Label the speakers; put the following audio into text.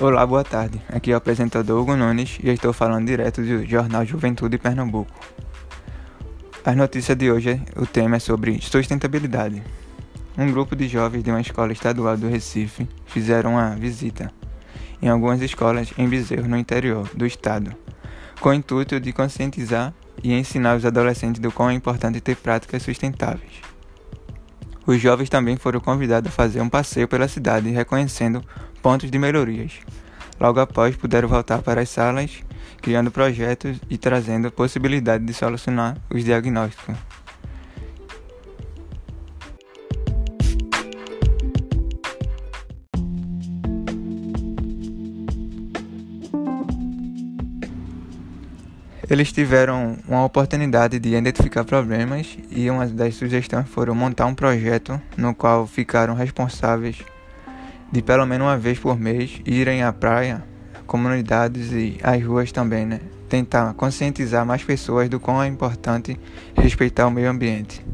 Speaker 1: Olá, boa tarde. Aqui é o apresentador Hugo Nunes e estou falando direto do Jornal Juventude Pernambuco. As notícias de hoje, o tema é sobre sustentabilidade. Um grupo de jovens de uma escola estadual do Recife fizeram uma visita em algumas escolas em Bezerro, no interior do estado, com o intuito de conscientizar e ensinar os adolescentes do quão é importante ter práticas sustentáveis. Os jovens também foram convidados a fazer um passeio pela cidade reconhecendo pontos de melhorias. Logo após, puderam voltar para as salas, criando projetos e trazendo a possibilidade de solucionar os diagnósticos. Eles tiveram uma oportunidade de identificar problemas e uma das sugestões foram montar um projeto no qual ficaram responsáveis de pelo menos uma vez por mês irem à praia, comunidades e às ruas também, né? Tentar conscientizar mais pessoas do quão é importante respeitar o meio ambiente.